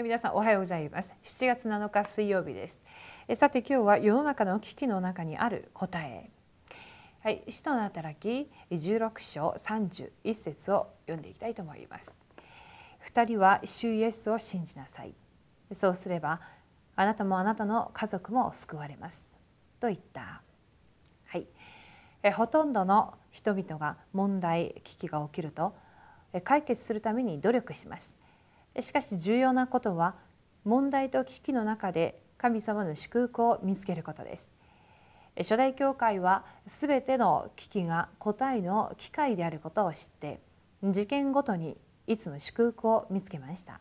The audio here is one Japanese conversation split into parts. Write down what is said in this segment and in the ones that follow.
はい皆さんおはようございます。7月7日水曜日です。えさて今日は世の中の危機の中にある答え。はい使徒の働き16章31節を読んでいきたいと思います。二人は主イエスを信じなさい。そうすればあなたもあなたの家族も救われます。と言った。はい。えほとんどの人々が問題危機が起きると解決するために努力します。しかし重要なことは問題と危機の中で神様の祝福を見つけることです。初代教会はすべての危機が答えの機会であることを知って事件ごとにいつも祝福を見つけました。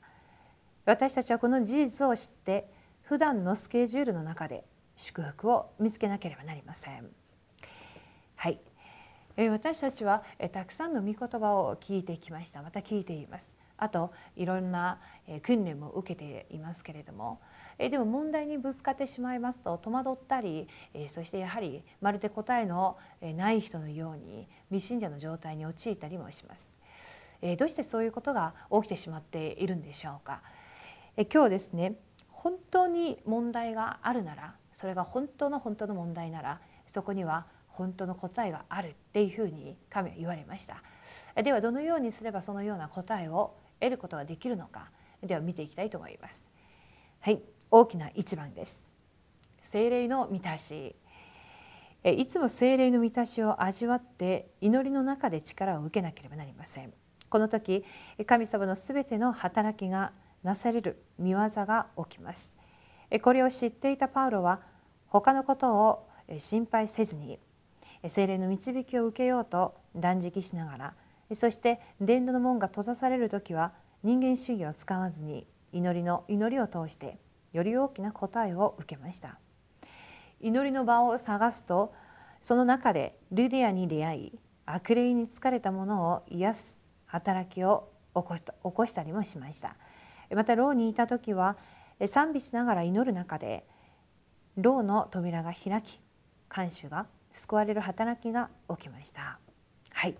私たちはこの事実を知って普段のスケジュールの中で祝福を見つけなければなりません。はい。私たちはたくさんの御言葉を聞いてきました。また聞いています。あといろんな訓練も受けていますけれどもでも問題にぶつかってしまいますと戸惑ったりそしてやはりまるで答えのない人のように未信者の状態に陥ったりもします。どうしてそういうことが起きてしまっているんでしょうか。今日ですね本当に問題があるならそれが本当の本当の問題ならそこには本当の答えがあるっていうふうに神は言われました。ではどのようにすればそのような答えを得ることができるのかでは見ていきたいと思います。はい、大きな一番です。精霊の満たしいつも精霊の満たしを味わって祈りの中で力を受けなければなりません。この時神様のすべての働きがなされる見業が起きます。これを知っていたパウロは他のことを心配せずに精霊の導きを受けようと断食しながらそして伝道の門が閉ざされる時は人間主義を使わずに祈りの祈りを通してより大きな答えを受けました。祈りの場を探すとその中でルディアに出会い悪霊に疲れた者を癒す働きを起こした起こしたりもしました。また牢にいた時は賛美しながら祈る中で牢の扉が開き看守が救われる働きが起きました。はい。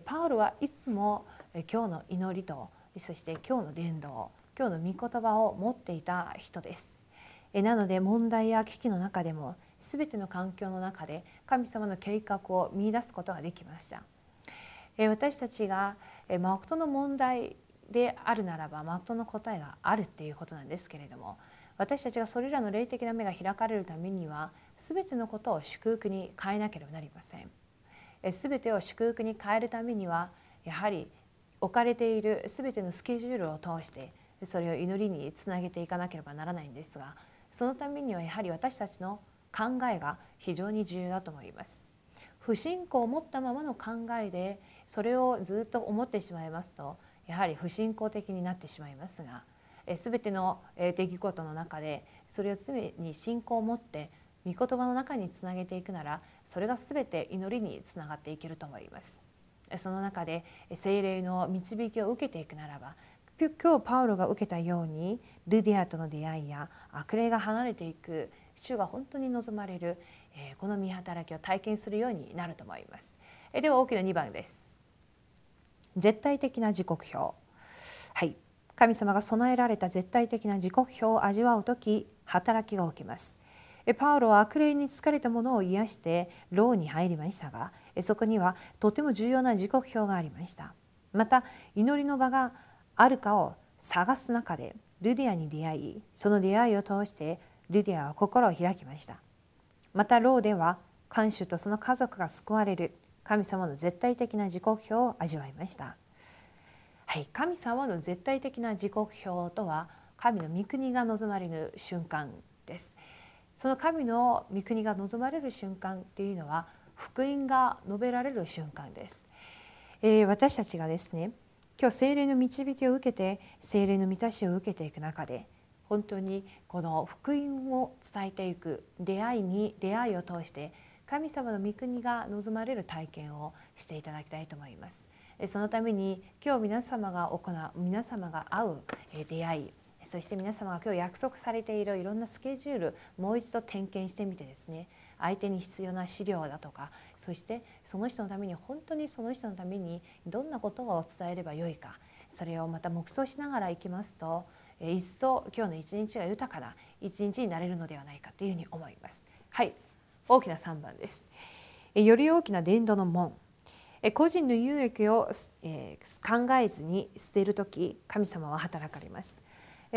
パウロはいつも今日の祈りとそして今日の伝道今日の御言葉を持っていた人ですなので問題や危機の中でも全ての環境の中で神様の計画を見いだすことができました私たちが誠の問題であるならば誠の答えがあるっていうことなんですけれども私たちがそれらの霊的な目が開かれるためには全てのことを祝福に変えなければなりません。全てを祝福に変えるためにはやはり置かれている全てのスケジュールを通してそれを祈りにつなげていかなければならないんですがそのためにはやはり私たちの考えが非常に重要だと思います。不信仰を持ったままの考えでそれをずっと思ってしまいますとやはり不信仰的になってしまいますが全ての出来事の中でそれを常に信仰を持って御言葉の中につなげていくならそれが全て祈りにつながっていけると思います。その中で精霊の導きを受けていくならば今日パウロが受けたようにルディアとの出会いや悪霊が離れていく主が本当に望まれるこの見働きを体験するようになると思います。では大きな2番です。絶対的な時刻表。はい。神様が備えられた絶対的な時刻表を味わう時働きが起きます。パウロは悪霊に疲れた者を癒して牢に入りましたがそこにはとても重要な時刻表がありました。また祈りの場があるかを探す中でルディアに出会いその出会いを通してルディアは心を開きました。また牢では看守とその家族が救われる神様の絶対的な時刻表を味わいました。はい、神様の絶対的な時刻表とは神の御国が望まれる瞬間です。その神の御国が望まれる瞬間っていうのは福音が述べられる瞬間です、えー、私たちがですね今日精霊の導きを受けて精霊の満たしを受けていく中で本当にこの福音を伝えていく出会いに出会いを通して神様の御国が望まれる体験をしていただきたいと思います。そのために今日皆様が行う皆様が会う出会いそして皆様が今日約束されているいろんなスケジュールもう一度点検してみてですね相手に必要な資料だとかそしてその人のために本当にその人のためにどんなことを伝えればよいかそれをまた黙想しながらいきますと一層今日の一日が豊かな一日になれるのではないかというふうに思います。はい大きな3番です。より大きな伝道の門個人の有益を考えずに捨てる時神様は働かれます。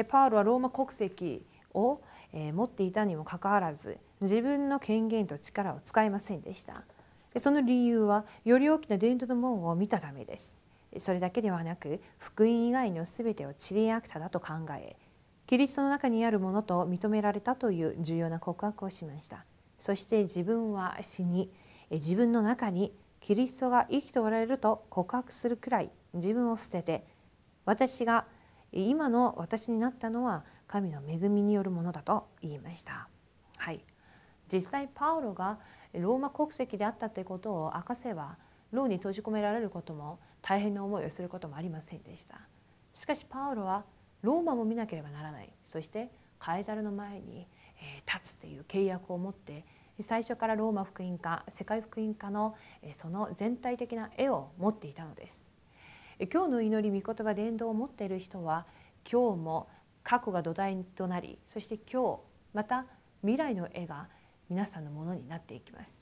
パウロはローマ国籍を持っていたにもかかわらず自分の権限と力を使いませんでした。その理由はより大きな伝統の門を見たためです。それだけではなく福音以外の全てをチリアクタだと考えキリストの中にあるものと認められたという重要な告白をしましたそして自分は死に自分の中にキリストが生きておられると告白するくらい自分を捨てて私が今の私になったのは神の恵みによるものだと言いました。はい、実際パウロがローマ国籍であったということを明かせば牢に閉じ込められることも大変な思いをすることもありませんでした。しかしパウロはローマも見なければならない。そしてカエザルの前に立つという契約を持って最初からローマ福音家世界福音家のその全体的な絵を持っていたのです。今日の祈り御言葉伝道を持っている人は今日も過去が土台となりそして今日また未来の絵が皆さんのものになっていきます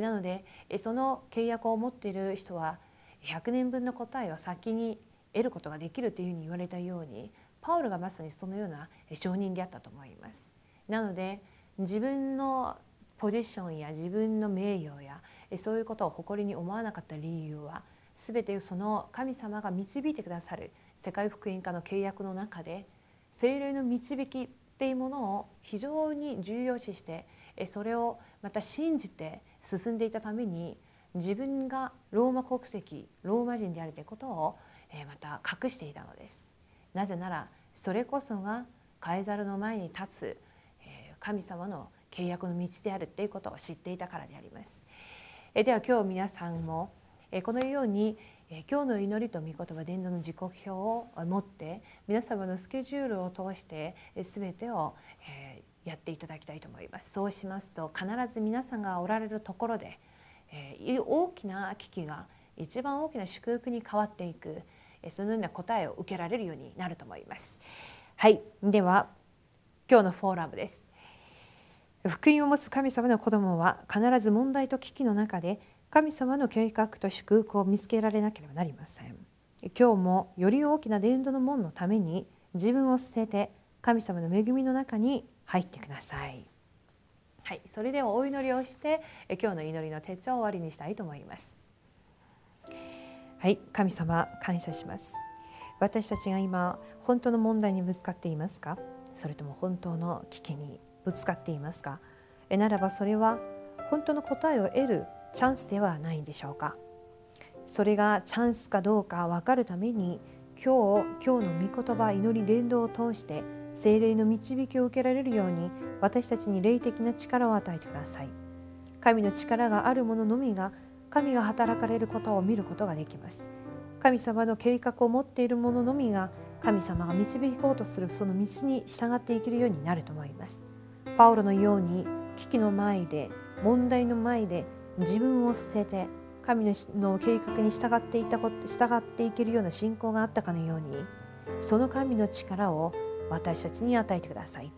なのでその契約を持っている人は100年分の答えを先に得ることができるというふうに言われたようにパウロがまさにそのような証人であったと思います。なので自分のポジションや自分の名誉やそういうことを誇りに思わなかった理由は全てその神様が導いてくださる世界福音家の契約の中で精霊の導きっていうものを非常に重要視してそれをまた信じて進んでいたために自分がローマ国籍ローマ人であるということをまた隠していたのです。なぜならそれこそがカエザルの前に立つ神様の契約の道であるということを知っていたからであります。では今日皆さんもこのように今日の祈りと御言葉伝道の時刻表を持って皆様のスケジュールを通して全てをやっていただきたいと思います。そうしますと必ず皆さんがおられるところでえ大きな危機が一番大きな祝福に変わっていくそのような答えを受けられるようになると思います。はい、では今日のフォーラムです。福音を持つ神様の子供は必ず問題と危機の中で神様の計画と祝福を見つけられなければなりません。今日もより大きな伝道の門のために自分を捨てて神様の恵みの中に入ってください。はい、それではお祈りをして今日の祈りの手帳を終わりにしたいと思いますはい神様感謝します私たちが今本当の問題にぶつかっていますか？それとも本当の危機にぶつかっていますか？えならばそれは本当の答えを得るチャンスではないんでしょうか。それがチャンスかどうか分かるために今日今日の御言葉祈り伝道を通して精霊の導きを受けられるように私たちに霊的な力を与えてください。神の力がある者ののみが神が働かれることを見ることができます。神様の計画を持っている者のみが神様が導こうとするその道に従っていけるようになると思います。パウロのように危機の前で問題の前で自分を捨てて神の計画に従っていたこと従っていけるような信仰があったかのようにその神の力を私たちに与えてください。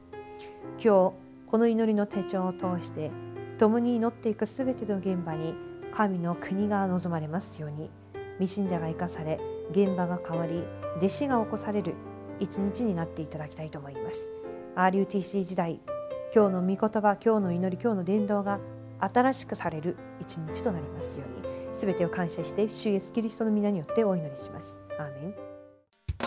今日この祈りの手帳を通して共に祈っていくすべての現場に神の国が望まれますように未信者が生かされ現場が変わり弟子が起こされる一日になっていただきたいと思います。RUTC 時代今日の御言葉今日の祈り今日の伝道が新しくされる一日となりますように。すべてを感謝して主イエスキリストの皆によってお祈りします。アーメン。